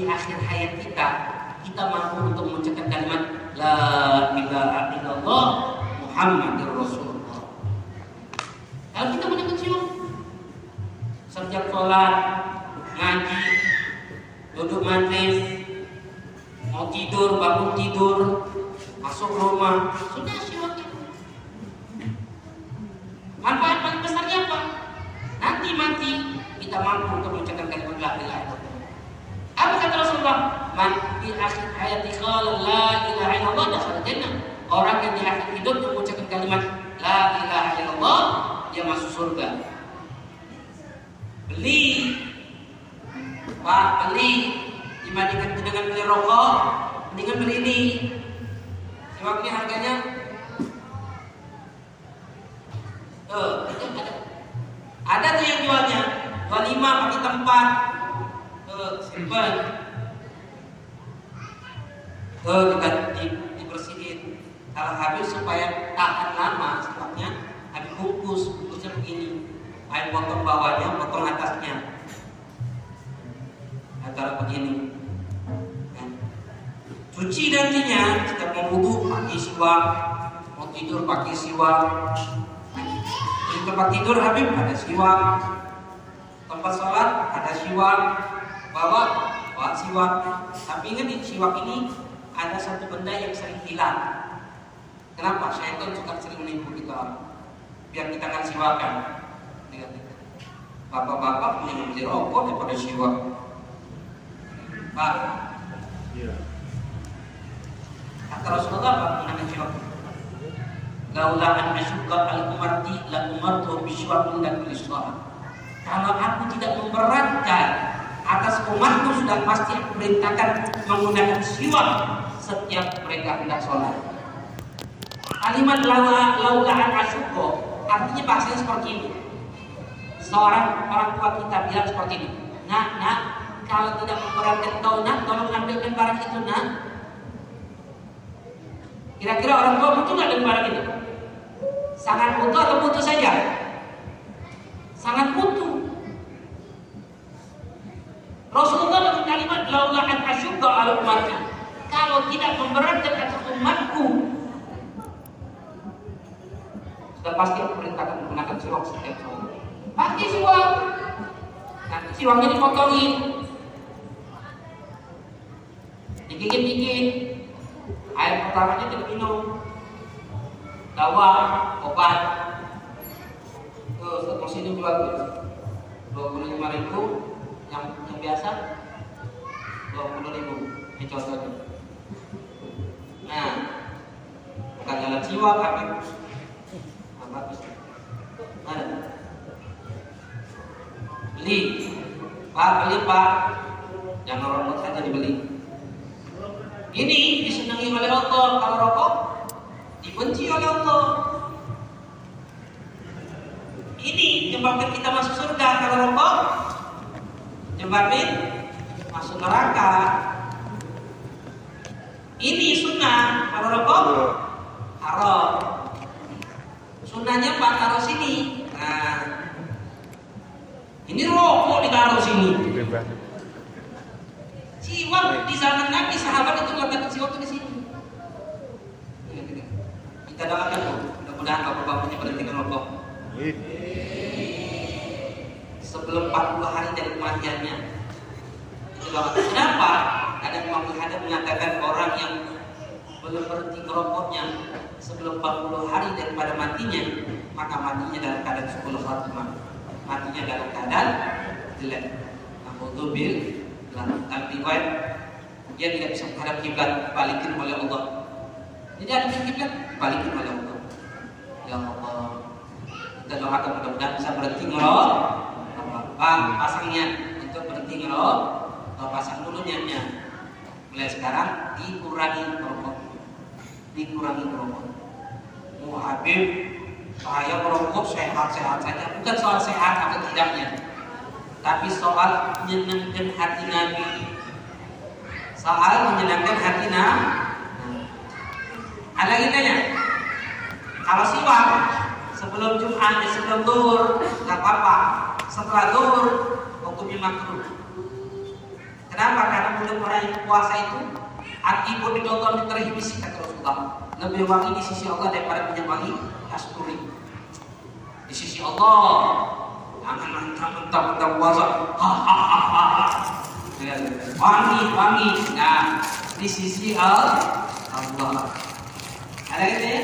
di akhir hayat kita kita mampu untuk mengucapkan kalimat la ilaha illallah Muhammadur Rasulullah. Kalau kita punya kecil setiap sholat, ngaji, duduk majlis, mau tidur, bangun tidur, masuk rumah, sudah itu. Manfaat paling besarnya apa? Nanti mati kita mampu untuk mengucapkan kalimat la ilaha illallah. Apa Rasulullah? Man di akhir hayat qala la ilaha illallah dakhala jannah. Orang yang di akhir hidup mengucapkan kalimat la ilaha illallah dia masuk surga. Beli Pak, beli dibandingkan dengan beli rokok, mendingan beli ini. Sebab ini harganya Eh, ada. Ada tuh yang jualnya 25 pakai tempat. Eh, simpan. Eh, kita di, dibersihin. Kalau habis supaya tahan lama, sebabnya habis bungkus, bungkusnya begini. Air potong bawahnya, potong atasnya. Antara begini. Nah. Cuci nantinya, kita mau wudhu pakai siwak, mau tidur pakai siwak, di tempat tidur Habib ada siwak. Tempat sholat ada siwak. Bawa bawa siwak. Tapi ingat siwak ini ada satu benda yang sering hilang. Kenapa? Syaitan suka sering menipu kita. Biar kita nggak siwakan. Bapak-bapak punya beli rokok daripada siwak. Pak. Iya. Kata Rasulullah apa menggunakan siwak? Laula an asyqa al umarti la umartu bisywakin dan biliswa. Kalau aku tidak memberatkan atas umatku sudah pasti aku perintahkan menggunakan siwak setiap mereka hendak sholat. Kalimat laula laula an asyqa artinya bahasanya seperti ini. Seorang orang tua kita bilang seperti ini. Nak, nak, kalau tidak memberatkan kau nak, tolong ambilkan barang itu nak. Kira-kira orang tua butuh nggak dengan barang itu? Sangat butuh atau butuh saja? Sangat butuh. Rasulullah dengan kalimat laula an asyqa ala Kalau tidak memberatkan atas umatku, sudah pasti aku perintahkan menggunakan siwak setiap sholat. Pakai siwak. Nanti siwaknya dipotongin. Digigit-gigit. Air pertamanya tidak minum dawa obat terus terus ini jual dua puluh lima ribu yang yang biasa dua puluh ribu ini contohnya jiwa nah, bagus nah, beli. Pak beli pak. Jangan rokok saja dibeli ini disenangi oleh Allah. Kalau rokok dibenci oleh Allah. Ini menyebabkan kita masuk surga. Kalau rokok menyebabkan masuk neraka. Ini sunnah. Kalau rokok Sunnahnya pak taruh sini. Nah, ini rokok ditaruh sini. Siwak di zaman Nabi sahabat itu meletakkan siwak di sini. Kita doakan mudah-mudahan bapak-bapaknya berhenti merokok. Sebelum 40 hari dari kematiannya. Itu doakan. Kenapa? Ada Imam Hadad mengatakan orang yang belum berhenti merokoknya sebelum 40 hari daripada matinya, maka matinya dalam keadaan 10 khatimah. Matinya dalam keadaan jelek. Bil dalam riwayat dia tidak bisa menghadap kiblat balikin oleh Allah. Jadi ada kiblat balikin oleh Allah. Ya Allah, kita doakan mudah-mudahan bisa berhenti ngerok. Pak pasangnya untuk berhenti ngerok, atau pasang dulu niatnya. Mulai sekarang dikurangi merokok, dikurangi merokok. Mau Habib, saya merokok sehat-sehat saja, bukan soal sehat atau tidaknya, tapi soal menyenangkan hati Nabi. Soal menyenangkan hati Nabi. Ada lagi tanya, kalau siwak sebelum Jumat, sebelum duhur, nggak apa-apa. Setelah duhur, hukumnya makruh. Kenapa? Karena mulut orang puasa itu hati pun ditonton terhibisi kata Rasulullah. Lebih wangi di sisi Allah daripada minyak wangi kasturi. Di sisi Allah, jangan mentang-mentang puasa. Wangi, wangi. Nah, di sisi Allah. Ada gitu ya?